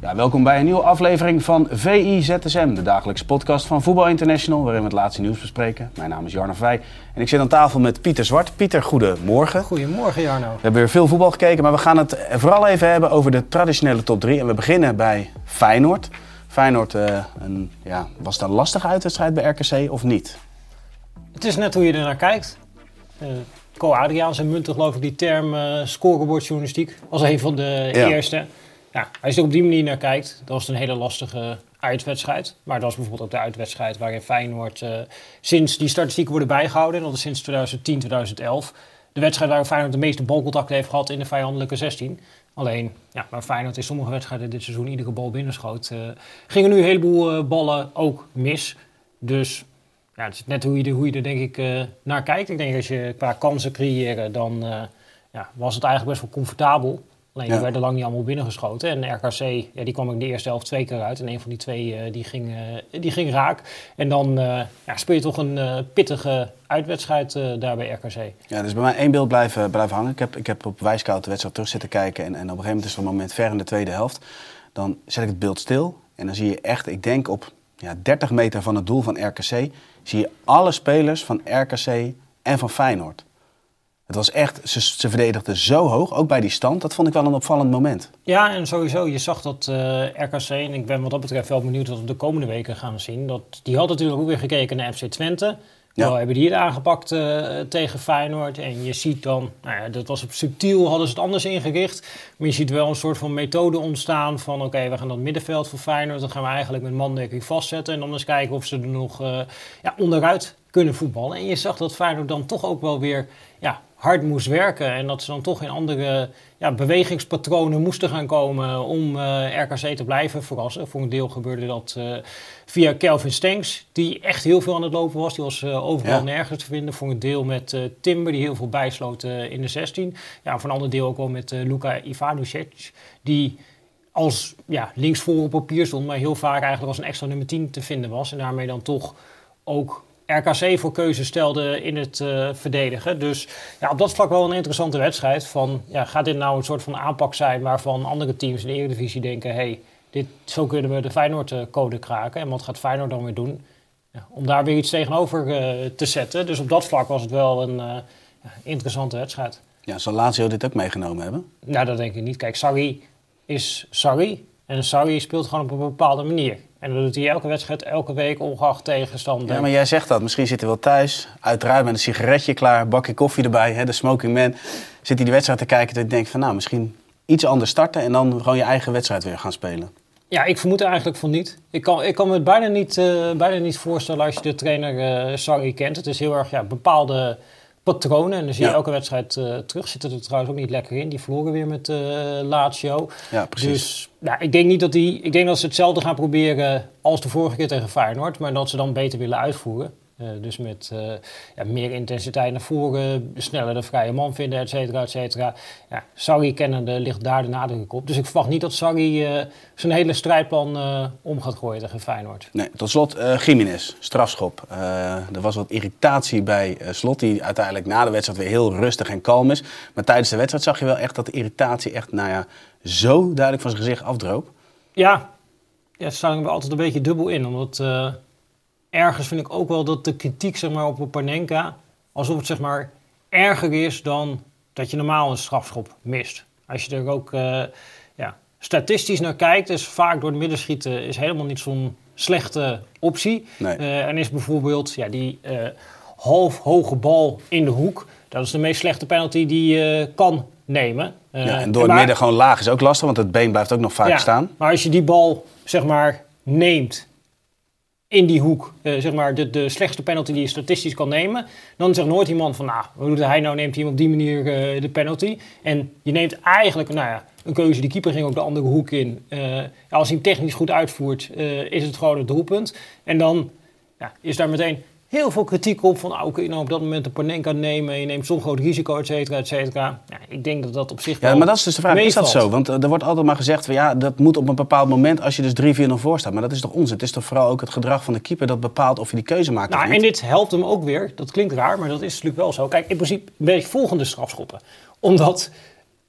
Ja, welkom bij een nieuwe aflevering van VI ZSM, de dagelijkse podcast van Voetbal International, waarin we het laatste nieuws bespreken. Mijn naam is Jarno Vrij en ik zit aan tafel met Pieter Zwart. Pieter, goedemorgen. Goedemorgen Jarno. We hebben weer veel voetbal gekeken, maar we gaan het vooral even hebben over de traditionele top 3. En we beginnen bij Feyenoord. Feyenoord, eh, een, ja, was het een lastige uitwedstrijd bij RKC of niet? Het is net hoe je er naar kijkt. Uh, Co Adriaan zijn muntig geloof ik die term uh, scorebordjournalistiek als een van de Ja. eerste. Ja, als je er op die manier naar kijkt, dan was het een hele lastige uitwedstrijd. Maar dat was bijvoorbeeld ook de uitwedstrijd waarin Feyenoord eh, sinds die statistieken worden bijgehouden. En dat is sinds 2010, 2011. De wedstrijd waar Feyenoord de meeste balcontacten heeft gehad in de vijandelijke 16. Alleen, ja, waar Feyenoord in sommige wedstrijden dit seizoen iedere bal binnenschoot, eh, gingen nu een heleboel eh, ballen ook mis. Dus ja, het is net hoe je er, hoe je er denk ik naar kijkt. Ik denk als je qua kansen creëren, dan ja, was het eigenlijk best wel comfortabel. Alleen die Ja. werden lang niet allemaal binnengeschoten. En RKC, ja, die kwam in de eerste helft twee keer uit. En een van die twee eh, die ging, eh, die ging raak. En dan eh, ja, speel je toch een pittige uitwedstrijd daar bij RKC. Ja, is bij mij één beeld blijven, blijven hangen. Ik heb, ik heb op Wijskoud de wedstrijd terug zitten kijken. En, en op een gegeven moment is er een moment ver in de tweede helft. Dan zet ik het beeld stil. En dan zie je echt, ik denk op ja, 30 meter van het doel van RKC... zie je alle spelers van RKC en van Feyenoord. Het was echt, ze, ze verdedigden zo hoog, ook bij die stand. Dat vond ik wel een opvallend moment. Ja, en sowieso, je zag dat eh, RKC, en ik ben wat dat betreft wel benieuwd wat we de komende weken gaan zien. Dat, die had natuurlijk ook weer gekeken naar FC Twente. Ja. Wel hebben die het aangepakt eh, tegen Feyenoord. En je ziet dan, nou ja, dat was op subtiel, hadden ze het anders ingericht. Maar je ziet wel een soort van methode ontstaan van... oké, we gaan dat middenveld van Feyenoord... dan gaan we eigenlijk met mandekking vastzetten... en dan eens kijken of ze er nog eh, ja, onderuit kunnen voetballen. En je zag dat Feyenoord dan toch ook wel weer ja, hard moest werken... en dat ze dan toch in andere ja, bewegingspatronen moesten gaan komen... om eh, RKC te blijven verrassen. Voor een deel gebeurde dat eh, via Kelvin Stenks... die echt heel veel aan het lopen was. Die was eh, overal Ja. nergens te vinden. Voor een deel met Timber, die heel veel bijsloot in de 16. Ja, voor een ander deel ook wel met Luka Ivanovic, die als ja, linksvoor op papier stond, maar heel vaak eigenlijk als een extra nummer 10 te vinden was. En daarmee dan toch ook RKC voor keuze stelde in het eh, verdedigen. Dus ja, op dat vlak wel een interessante wedstrijd. Van, ja, gaat dit nou een soort van aanpak zijn waarvan andere teams in de Eredivisie denken... hey, dit, zo kunnen we de Feyenoord-code kraken. En wat gaat Feyenoord dan weer doen? Ja, om daar weer iets tegenover eh, te zetten. Dus op dat vlak was het wel een eh, interessante wedstrijd. Ja, zal Lazio dit ook meegenomen hebben? Nou, dat denk ik niet. Kijk, Sarri is Sarri. En Sarri speelt gewoon op een bepaalde manier. En dat doet hij elke wedstrijd, elke week, ongeacht tegenstander. Ja, maar jij zegt dat. Misschien zit hij wel thuis, uiteraard met een sigaretje klaar, bakje koffie erbij, hè, de smoking man. Zit hij die wedstrijd te kijken en denkt van nou, misschien iets anders starten en dan gewoon je eigen wedstrijd weer gaan spelen. Ja, ik vermoed eigenlijk van niet. Ik kan, ik kan me het bijna niet, eh, bijna niet voorstellen als je de trainer Sarri kent. Het is heel erg ja, bepaalde patronen. En dan zie je Ja. elke wedstrijd eh, terug. Zitten er trouwens ook niet lekker in. Die verloren weer met eh Lazio. Ja, precies. Dus ja, ik, denk niet dat die, ik denk dat ze hetzelfde gaan proberen als de vorige keer tegen Feyenoord. Maar dat ze dan beter willen uitvoeren. Eh, dus met eh, ja, meer intensiteit naar voren, sneller de vrije man vinden, et cetera, et cetera. Ja, Sarri kennende ligt daar de nadruk op. Dus ik verwacht niet dat Sarri eh, zijn hele strijdplan om gaat gooien tegen Feyenoord. Nee, tot slot, Jiménez, strafschop. Er was wat irritatie bij Slot, die uiteindelijk na de wedstrijd weer heel rustig en kalm is. Maar tijdens de wedstrijd zag je wel echt dat de irritatie echt, nou ja, zo duidelijk van zijn gezicht afdroop. Ja, ja staat er altijd een beetje dubbel in. Omdat ergens vind ik ook wel dat de kritiek zeg maar, op Panenka... alsof het zeg maar, erger is dan dat je normaal een strafschop mist. Als je er ook eh, ja, statistisch naar kijkt... is vaak door het middenschieten is helemaal niet zo'n slechte optie. Nee. Eh, en is bijvoorbeeld ja, die eh, half hoge bal in de hoek. Dat is de meest slechte penalty die je kan nemen. Ja, en door het midden gewoon laag is ook lastig, want het been blijft ook nog vaak ja, staan. Maar als je die bal, zeg maar, neemt in die hoek, eh, zeg maar, de, de slechtste penalty die je statistisch kan nemen, dan zegt nooit iemand van, nou, wat doet hij nou, neemt hij op die manier eh, de penalty. En je neemt eigenlijk, nou ja, een keuze, die keeper ging ook de andere hoek in. Eh, als hij hem technisch goed uitvoert, is het gewoon het doelpunt. En dan ja, is daar meteen heel veel kritiek op van, ah, kun je nou op dat moment een Panenka nemen, je neemt zo'n groot risico, et cetera, et cetera. Ja, ik denk dat dat op zich Ja, maar dat is dus de vraag. Is dat zo? Want eh, er wordt altijd maar gezegd, van, ja, dat moet op een bepaald moment als je dus 3-4-0 voor staat. Maar dat is toch onzin? Het is toch vooral ook het gedrag van de keeper dat bepaalt of je die keuze maakt of Nou, niet? en dit helpt hem ook weer. Dat klinkt raar, maar dat is natuurlijk wel zo. Kijk, in principe ben je volgende strafschoppen. Omdat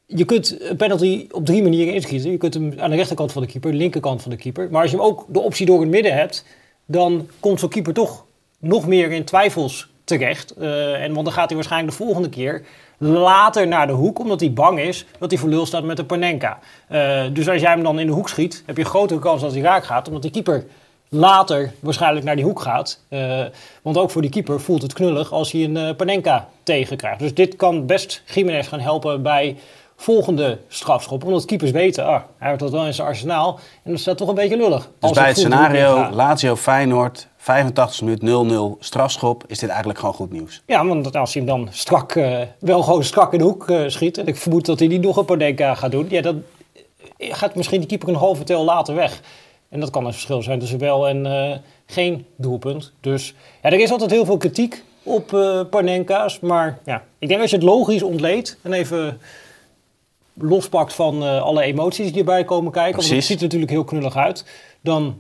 je kunt een penalty op drie manieren inschieten. Je kunt hem aan de rechterkant van de keeper, de linkerkant van de keeper. Maar als je hem ook de optie door het midden hebt, dan komt zo'n keeper toch nog meer in twijfels terecht. Eh, en want dan gaat hij waarschijnlijk de volgende keer later naar de hoek, omdat hij bang is dat hij voor lul staat met de Panenka. Eh, dus als jij hem dan in de hoek schiet, heb je grotere kans dat hij raak gaat, omdat die keeper later waarschijnlijk naar die hoek gaat. Eh, want ook voor die keeper voelt het knullig als hij een Panenka tegenkrijgt. Dus dit kan best Jiménez gaan helpen bij volgende strafschop. Omdat keepers weten, ah, hij heeft dat wel in zijn arsenaal. En dat staat toch een beetje lullig. Dus als bij het hoek scenario. Lazio-Feyenoord, 85 minuut 0-0 strafschop, is dit eigenlijk gewoon goed nieuws. Ja, want als hij hem dan strak, eh, wel gewoon strak in de hoek eh, schiet... en ik vermoed dat hij niet nog een Panenka gaat doen... ja, dan gaat misschien die keeper een halve tel later weg. En dat kan een verschil zijn tussen wel en eh, geen doelpunt. Dus ja, er is altijd heel veel kritiek op eh Panenka's. Maar ja, ik denk als je het logisch ontleedt... en even lospakt van eh, alle emoties die erbij komen kijken... want het ziet er natuurlijk heel knullig uit... dan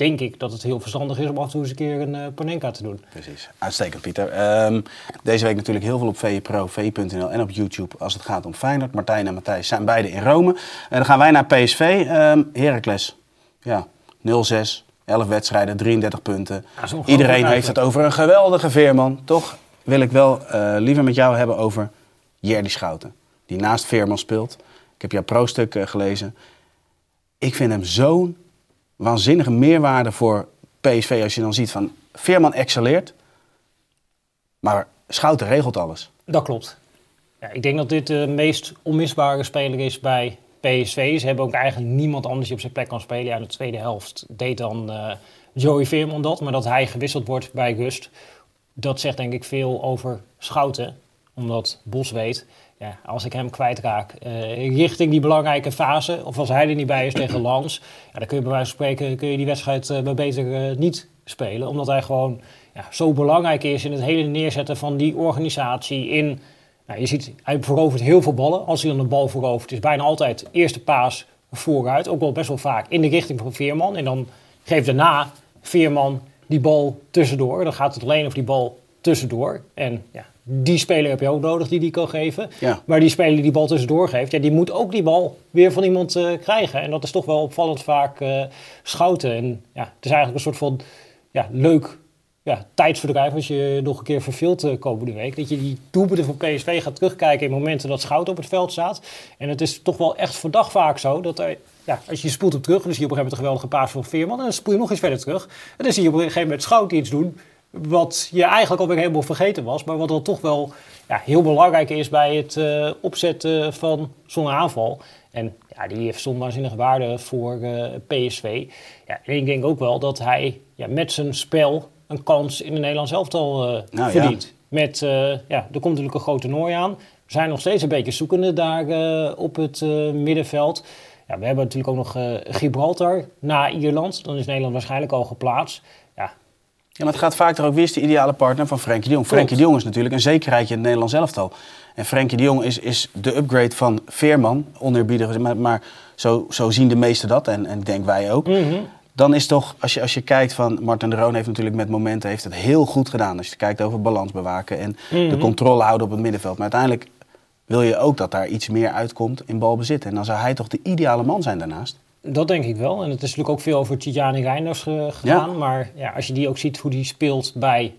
denk ik dat het heel verstandig is om af en toe eens een keer een eh, Panenka te doen. Precies. Uitstekend, Pieter. Ehm, deze week natuurlijk heel veel op VE Pro, VE.nl en op YouTube als het gaat om Feyenoord. Martijn en Matthijs zijn beide in Rome. En dan gaan wij naar PSV. Ehm Heracles. Ja, 0-6, 11 wedstrijden, 33 punten. Ja, Iedereen heeft het over een geweldige veerman. Toch wil ik wel eh, liever met jou hebben over Jerdy Schouten. Die naast Veerman speelt. Ik heb jouw pro-stuk eh, gelezen. Ik vind hem zo'n waanzinnige meerwaarde voor PSV als je dan ziet van Veerman excelleert, maar Schouten regelt alles. Dat klopt. Ja, ik denk dat dit de meest onmisbare speler is bij PSV. Ze hebben ook eigenlijk niemand anders die op zijn plek kan spelen. Ja, in de tweede helft deed dan eh, Joey Veerman dat. Maar dat hij gewisseld wordt bij Rust, dat zegt denk ik veel over Schouten. Omdat Bos weet, ja, als ik hem kwijtraak eh richting die belangrijke fase... of als hij er niet bij is tegen Lans... Ja, dan kun je bij wijze van spreken kun je die wedstrijd eh, maar beter eh, niet spelen. Omdat hij gewoon ja, zo belangrijk is in het hele neerzetten van die organisatie... in nou, je ziet, hij verovert heel veel ballen. Als hij dan de bal verovert, is bijna altijd eerste paas vooruit. Ook wel best wel vaak in de richting van Veerman. En dan geeft daarna Veerman die bal tussendoor. Dan gaat het alleen over die bal tussendoor. En ja, die speler heb je ook nodig die die kan geven. Ja. Maar die speler die die bal tussendoor geeft, ja, die moet ook die bal weer van iemand eh, krijgen. En dat is toch wel opvallend vaak eh, schouten. En ja, het is eigenlijk een soort van ja, leuk ja, tijdsverdrijf als je nog een keer verveelt de komende week. Dat je die doelpunten van PSV gaat terugkijken in momenten dat Schout op het veld staat. En het is toch wel echt verdacht vaak zo dat er, ja, als je spoelt hem terug, dan zie je op een gegeven moment een geweldige paas van Veerman. En dan spoel je nog eens verder terug. En dan zie je op een gegeven moment Schout iets doen wat je eigenlijk alweer helemaal vergeten was. Maar wat dan toch wel ja, heel belangrijk is bij het eh, opzetten van zo'n aanval. En ja, die heeft zo'n waanzinnige waarde voor eh, PSV. Ja, en ik denk ook wel dat hij ja, met zijn spel een kans in de Nederlands elftal ja. verdient. Met, ja, er komt natuurlijk een groot toernooi aan. We zijn nog steeds een beetje zoekende daar op het middenveld. Ja, we hebben natuurlijk ook nog Gibraltar na Ierland. Dan is Nederland waarschijnlijk al geplaatst. Ja, Ja, maar het gaat vaak er ook wie is de ideale partner van Frenkie de Jong. Frenkie de Jong is natuurlijk een zekerheidje in het Nederlands elftal. En Frenkie de Jong is, is de upgrade van Veerman, oneerbiedig maar, maar zo, zo zien de meesten dat en, en denk wij ook. Mhm. Dan is toch, als je, als je kijkt van, Martin de Roon heeft natuurlijk met momenten heeft het heel goed gedaan. Als je kijkt over balans bewaken en Mhm. de controle houden op het middenveld. Maar uiteindelijk wil je ook dat daar iets meer uitkomt in balbezit. En dan zou hij toch de ideale man zijn daarnaast. Dat denk ik wel. En het is natuurlijk ook veel over Tijani Reinders ge- gegaan. Maar ja, als je die ook ziet hoe die speelt bij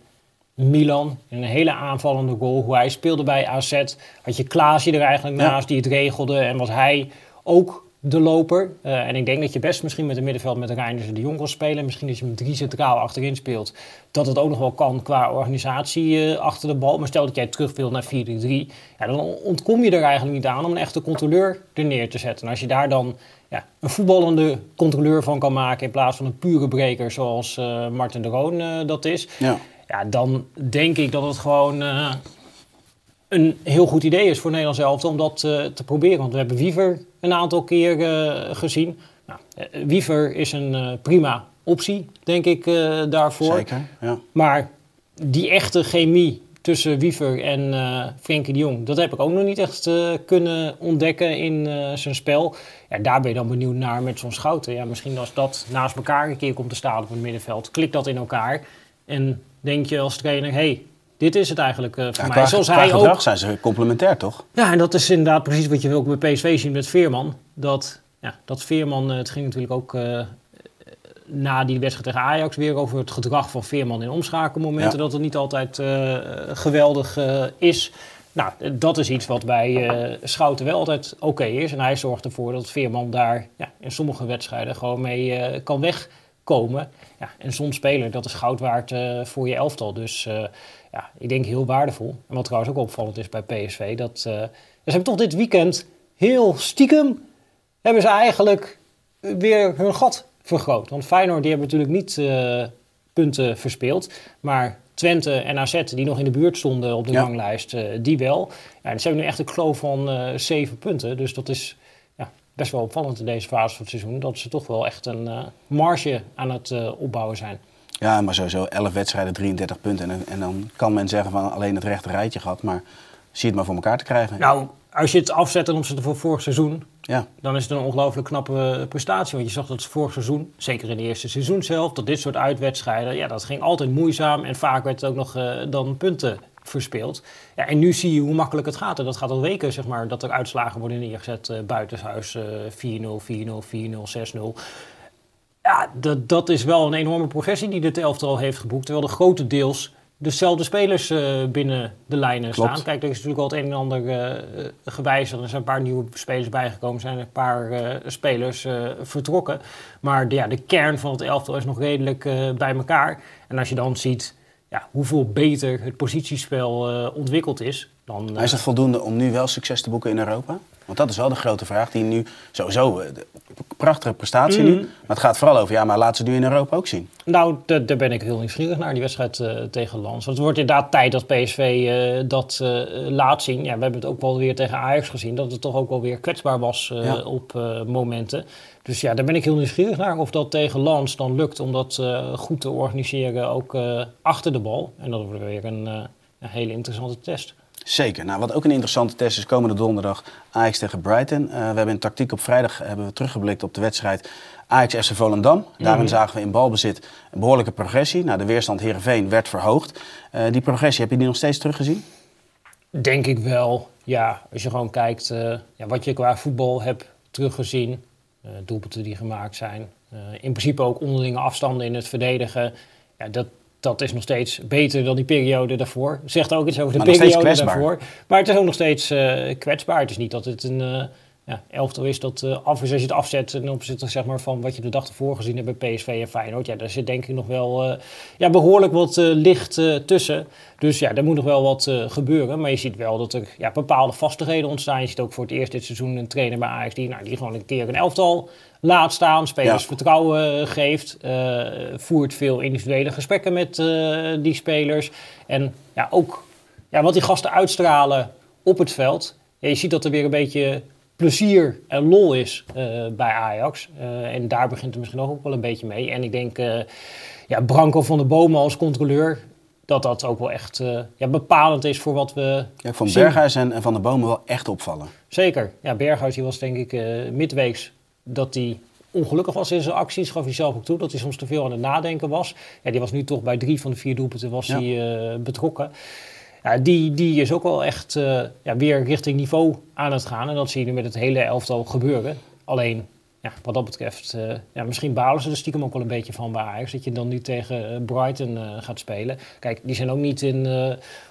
Milan. In een hele aanvallende goal. Hoe hij speelde bij AZ. Had je Klaasje er eigenlijk Ja. naast die het regelde. En wat hij ook de loper. Eh, en ik denk dat je best misschien met een middenveld met Reinders en de Jong kan spelen. Misschien als je met drie centraal achterin speelt. Dat het ook nog wel kan qua organisatie achter de bal. Maar stel dat jij terug naar 4-3. Ja, dan ontkom je er eigenlijk niet aan om een echte controleur er neer te zetten. En als je daar dan ja, een voetballende controleur van kan maken. In plaats van een pure breker zoals Martin de Roon dat is. Ja. ja, dan denk ik dat het gewoon een heel goed idee is voor Nederland zelf om dat te proberen. Want we hebben Wiever een aantal keer gezien. Nou, Wiever is een prima optie, denk ik, daarvoor. Zeker, ja. Maar die echte chemie tussen Wiever en Frenkie de Jong... dat heb ik ook nog niet echt kunnen ontdekken in zijn spel. Ja, daar ben je dan benieuwd naar met zo'n Schouten. Ja, misschien als dat naast elkaar een keer komt te staan op het middenveld... klikt dat in elkaar en denk je als trainer... hey, dit is het eigenlijk uh, voor mij. Zoals hij ook. zijn ze complementair, toch? Ja, en dat is inderdaad precies wat je ook bij PSV ziet met Veerman. Dat, ja, dat Veerman, uh, het ging natuurlijk ook uh, na die wedstrijd tegen Ajax weer over het gedrag van Veerman in omschakelmomenten. Dat het niet altijd geweldig is. Nou, dat is iets wat bij Schouten wel altijd oké is. En hij zorgt ervoor dat Veerman daar ja, in sommige wedstrijden gewoon mee kan wegkomen. Ja, en zo'n speler, dat is goud waard voor je elftal. Dus ja, ik denk heel waardevol. En wat trouwens ook opvallend is bij PSV, dat ze hebben toch dit weekend heel stiekem hebben ze eigenlijk weer hun gat vergroot. Want Feyenoord die hebben natuurlijk niet uh, punten verspeeld, maar Twente en AZ die nog in de buurt stonden op de ja. ranglijst, uh, die wel. Ja, ze hebben nu echt een kloof van zeven punten, dus dat is ja, best wel opvallend in deze fase van het seizoen, dat ze toch wel echt een marge aan het opbouwen zijn. Ja, maar sowieso 11 wedstrijden, 33 punten. En, en dan kan men zeggen van alleen het rechte rijtje gehad. Maar zie het maar voor elkaar te krijgen. Nou, als je het afzet ten opzichte van vorig seizoen, ja. dan is het een ongelooflijk knappe prestatie. Want je zag dat vorig seizoen, zeker in de eerste seizoen zelf, dat dit soort uitwedstrijden, ja, dat ging altijd moeizaam. En vaak werd het ook nog uh, dan punten verspeeld. Ja, en nu zie je hoe makkelijk het gaat. En dat gaat al weken, zeg maar, dat er uitslagen worden neergezet. Uh, buitenshuis uh, 4-0, 4-0, 4-0, 6-0. Ja, dat, dat is wel een enorme progressie die dit elftal heeft geboekt. Terwijl er grotendeels dezelfde spelers uh, binnen de lijnen Klopt. staan. Kijk, er is natuurlijk al het een en ander uh, gewijzigd. Er zijn een paar nieuwe spelers bijgekomen. Zijn een paar uh, spelers vertrokken. Maar de, ja, de kern van het elftal is nog redelijk bij elkaar. En als je dan ziet ja, hoeveel beter het positiespel ontwikkeld is... Dan, is het voldoende om nu wel succes te boeken in Europa? Want dat is wel de grote vraag die nu sowieso. Eh, prachtige prestatie nu. Mhm. Maar het gaat vooral over, ja, maar laat ze nu in Europa ook zien. Nou, daar ben ik heel nieuwsgierig naar, die wedstrijd uh, tegen Lans. Want het wordt inderdaad tijd dat PSV uh, eh, dat laat zien. Ja, we hebben het ook wel weer tegen Ajax gezien, dat het toch ook wel weer kwetsbaar was op momenten. Dus ja, daar ben ik heel nieuwsgierig naar of dat tegen Lans dan lukt om dat goed te organiseren, ook achter de bal. En dat wordt weer een, een hele interessante test. Zeker. Nou, wat ook een interessante test is, komende donderdag Ajax tegen Brighton. Uh, we hebben in tactiek op vrijdag hebben we teruggeblikt op de wedstrijd Ajax FC Volendam. Daarin mhm. zagen we in balbezit een behoorlijke progressie. Nou, de weerstand Heerenveen werd verhoogd. Uh, die progressie, heb je die nog steeds teruggezien? Denk ik wel. Ja, als je gewoon kijkt uh, ja, wat je qua voetbal hebt teruggezien. doelpunten die gemaakt zijn. in principe ook onderlinge afstanden in het verdedigen. Ja, dat, dat is nog steeds beter dan die periode daarvoor. Zegt ook iets over de periode daarvoor. Maar het is ook nog steeds uh, kwetsbaar. Het is niet dat het een uh, ja, elftal is dat uh, af is als je het afzet ten opzichte zeg maar, van wat je de dag ervoor gezien hebt bij PSV en Feyenoord. Ja, daar zit denk ik nog wel ja, behoorlijk wat licht tussen. Dus ja, er moet nog wel wat gebeuren. Maar je ziet wel dat er ja, bepaalde vastigheden ontstaan. Je ziet ook voor het eerst dit seizoen een trainer bij Ajax die, nou, die gewoon een keer een elftal laat staan, spelers vertrouwen geeft, voert veel individuele gesprekken met die spelers. En ja, ook ja, wat die gasten uitstralen op het veld. Ja, je ziet dat er weer een beetje plezier en lol is uh, bij Ajax. en daar begint het misschien ook wel een beetje mee. En ik denk, ja, Branko van der Bomen als controleur, dat dat ook wel echt ja, bepalend is voor wat we. Ja, van Berghuis en, Van der Bomen wel echt opvallen. Zeker. Ja, Berghuis die was denk ik midweeks dat hij ongelukkig was in zijn acties. Gaf hij zelf ook toe dat hij soms te veel aan het nadenken was. Ja, die was nu toch bij drie van de vier doelpunten was hij, uh, betrokken. Ja, die, die is ook wel echt uh, ja, weer richting niveau aan het gaan. En dat zie je nu met het hele elftal gebeuren. Alleen, ja, wat dat betreft, uh, ja, misschien balen ze er stiekem ook wel een beetje van bij Ajax. Dat je dan nu tegen Brighton gaat spelen. Kijk, die zijn ook niet in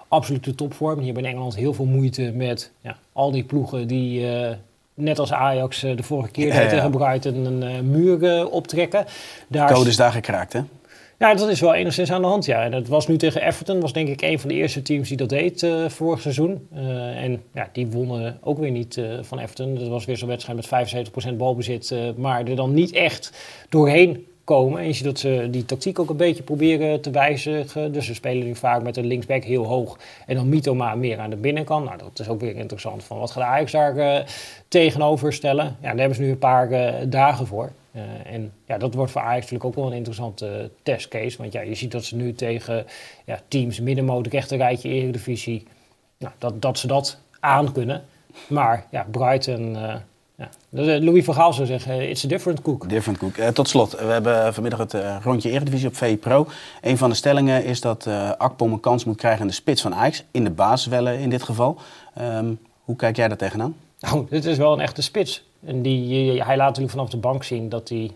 absolute topvorm. Die hebben in Engeland heel veel moeite met ja, al die ploegen die net als Ajax eh, de vorige keer Ja, tegen Brighton een eh, muur eh, optrekken. Daar Code is daar gekraakt, hè? Ja, dat is wel enigszins aan de hand, ja. En dat was nu tegen Everton, was denk ik een van de eerste teams die dat deed eh, vorig seizoen. Eh, en ja, die wonnen ook weer niet eh, van Everton. Dat was weer zo'n wedstrijd met 75% balbezit, maar er dan niet echt doorheen komen. En je ziet dat ze die tactiek ook een beetje proberen te wijzigen. Dus ze spelen nu vaak met een linksback heel hoog en dan Mitoma meer aan de binnenkant. Nou, dat is ook weer interessant. Van wat gaat Ajax daar tegenover stellen? Ja, daar hebben ze nu een paar dagen voor. Eh, en ja, dat wordt voor Ajax natuurlijk ook wel een interessante eh, testcase. Want ja, je ziet dat ze nu tegen ja, teams middenmoot, rechterrijtje, eredivisie... Nou, dat, dat ze dat aan kunnen. Maar ja, Brighton... eh ja, Louis van Gaal zou zeggen, it's a different cook. Different Cook. Tot slot, we hebben vanmiddag het rondje Eredivisie op VI Pro. Een van de stellingen is dat eh Akpom een kans moet krijgen in de spits van Ajax. In de basis wel in dit geval. Ehm, hoe kijk jij daar tegenaan? Nou, dit is wel een echte spits. En die, hij laat natuurlijk vanaf de bank zien dat hij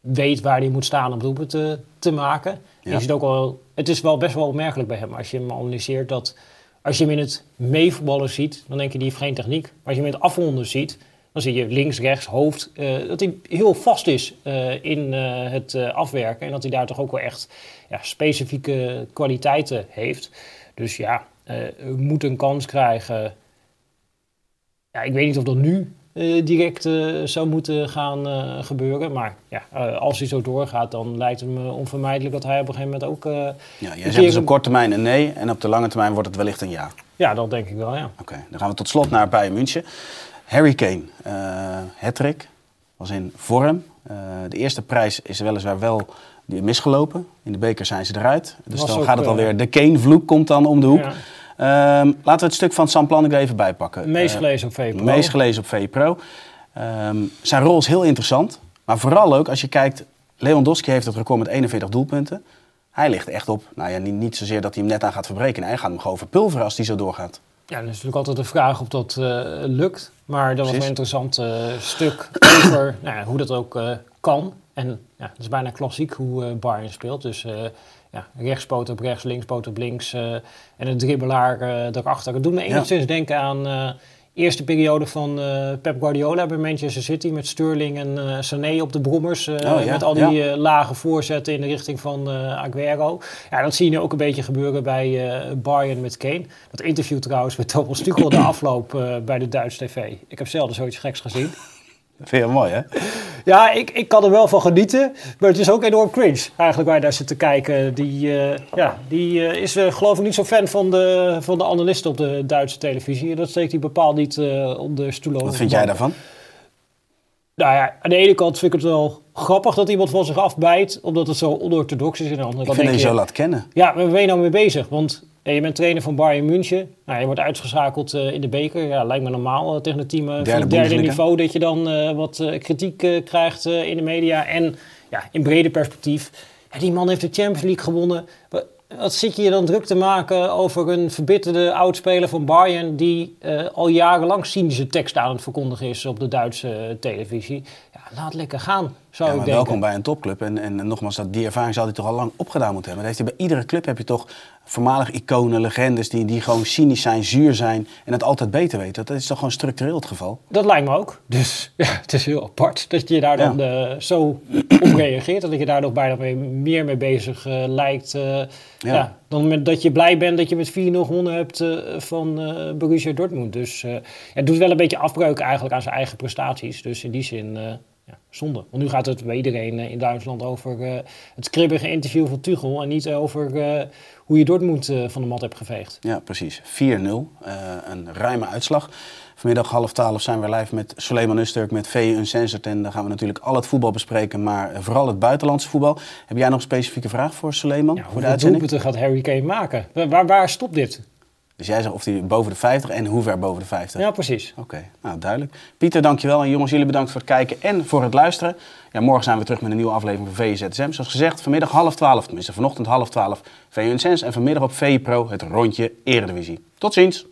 weet waar hij moet staan om doelpunt te, te maken. Ja. Je ziet ook wel, het is wel best wel opmerkelijk bij hem als je hem analyseert dat als je hem in het meevoetballen ziet, dan denk je die heeft geen techniek. Maar als je hem in het afronden ziet, dan zie je links, rechts, hoofd, eh, dat hij heel vast is eh, in eh, het eh, afwerken. En dat hij daar toch ook wel echt ja, specifieke kwaliteiten heeft. Dus ja, eh, moet een kans krijgen. Ja, ik weet niet of dat nu eh, direct eh, zou moeten gaan eh, gebeuren. Maar ja, als hij zo doorgaat, dan lijkt het me onvermijdelijk dat hij op een gegeven moment ook... Ja, jij zegt keer dus op korte termijn een nee en op de lange termijn wordt het wellicht een ja. ja, dat denk ik wel, ja. Oké, dan gaan we tot slot naar Bayern München. Harry Kane, hattrick, was in vorm. De eerste prijs is weliswaar wel misgelopen. In de beker zijn ze eruit. Dus Was dan ook, gaat het alweer. De Kane-vloek komt dan om de hoek. Ja. Ehm, laten we het stuk van Sam Planning er even bij pakken. Meest Eh, gelezen op VPRO. meest gelezen op VPRO. Ehm zijn rol is heel interessant. Maar vooral ook als je kijkt... Lewandowski heeft het record met 41 doelpunten. Hij ligt echt op, nou ja, niet, niet zozeer dat hij hem net aan gaat verbreken. Hij gaat hem gewoon verpulveren als hij zo doorgaat. Ja, dan is natuurlijk altijd de vraag of dat eh, lukt. Maar dat was een interessant eh, stuk over nou ja, hoe dat ook eh, kan. En ja, het is bijna klassiek hoe eh Bayern speelt. Dus eh ja, rechtspoot op rechts, linkspoot op links eh, en een dribbelaar eh daarachter. Het doet me Ja. enigszins denken aan eh eerste periode van eh, Pep Guardiola bij Manchester City... met Sterling en eh Sané op de brommers. eh, Oh, ja, met al die ja. eh, lage voorzetten in de richting van eh Aguero. Ja, dat zie je nu ook een beetje gebeuren bij eh Bayern met Kane. Dat interview trouwens met Thomas Tuchel de afloop eh, bij de Duitse tv. Ik heb zelden zoiets geks gezien. Vind je mooi, hè? Ja, ik, ik kan er wel van genieten. Maar het is ook enorm cringe eigenlijk waar je daar zit te kijken. Die, eh, ja, die eh, is eh, geloof ik niet zo fan van de, van de analisten op de Duitse televisie. En dat steekt hij bepaald niet eh op de stoel over. Wat vind jij daarvan? Nou ja, aan de ene kant vind ik het wel grappig dat iemand van zich afbijt. Omdat het zo onorthodox is. En aan de andere Ik kant vind dat je denk zo laat kennen. Ja, maar waar ben je nou mee bezig? Want je bent trainer van Bayern München. Nou, je wordt uitgeschakeld eh, in de beker. Ja, lijkt me normaal eh, tegen een team eh, van Derde het derde niveau... dat je dan wat kritiek krijgt in de media. En ja, in brede perspectief, ja, die man heeft de Champions League gewonnen. Wa- Wat zit je je dan druk te maken over een verbitterde oudspeler van Bayern... die al jarenlang cynische teksten aan het verkondigen is op de Duitse televisie? Ja, laat lekker gaan, zou Ja, ik denken. welkom bij een topclub. En, en, en nogmaals, dat, die ervaring zou hij toch al lang opgedaan moeten hebben. Dat heeft hij bij iedere club heb je toch voormalig iconen, legendes... Die, die gewoon cynisch zijn, zuur zijn en het altijd beter weten. Dat is toch gewoon structureel het geval? Dat lijkt me ook. Dus ja, het is heel apart dat je daar dan eh, zo op reageert. En dat je daar nog bijna mee, meer mee bezig eh, lijkt. eh, ja. dan met, dat je blij bent dat je met 4-0 gewonnen hebt van eh Borussia Dortmund. Dus eh, het doet wel een beetje afbreuk eigenlijk aan zijn eigen prestaties. Dus in die zin eh, ja, zonde. Want nu gaat het bij iedereen eh, in Duitsland over eh, het kribbige interview van Tuchel. En niet over eh, hoe je Dortmund eh, van de mat hebt geveegd. Ja, precies. 4-0. eh, een ruime uitslag. Vanmiddag half twaalf zijn we live met Suleiman Usturk, met VU Uncensored. En dan gaan we natuurlijk al het voetbal bespreken, maar vooral het buitenlandse voetbal. Heb jij nog een specifieke vraag voor Suleiman? Ja, voor de hoeveel uitzending? doelpunten gaat Harry Kane maken? Waar, waar stopt dit? Dus jij zegt of hij boven de 50 en hoe ver boven de 50? Ja, precies. Oké, nou duidelijk. Pieter, dankjewel. En jongens, jullie bedankt voor het kijken en voor het luisteren. Ja, morgen zijn we terug met een nieuwe aflevering van VZSM. Zoals gezegd, vanmiddag half twaalf, tenminste vanochtend half twaalf, VU Sens. En vanmiddag op VI Pro het rondje Eredivisie. Tot ziens!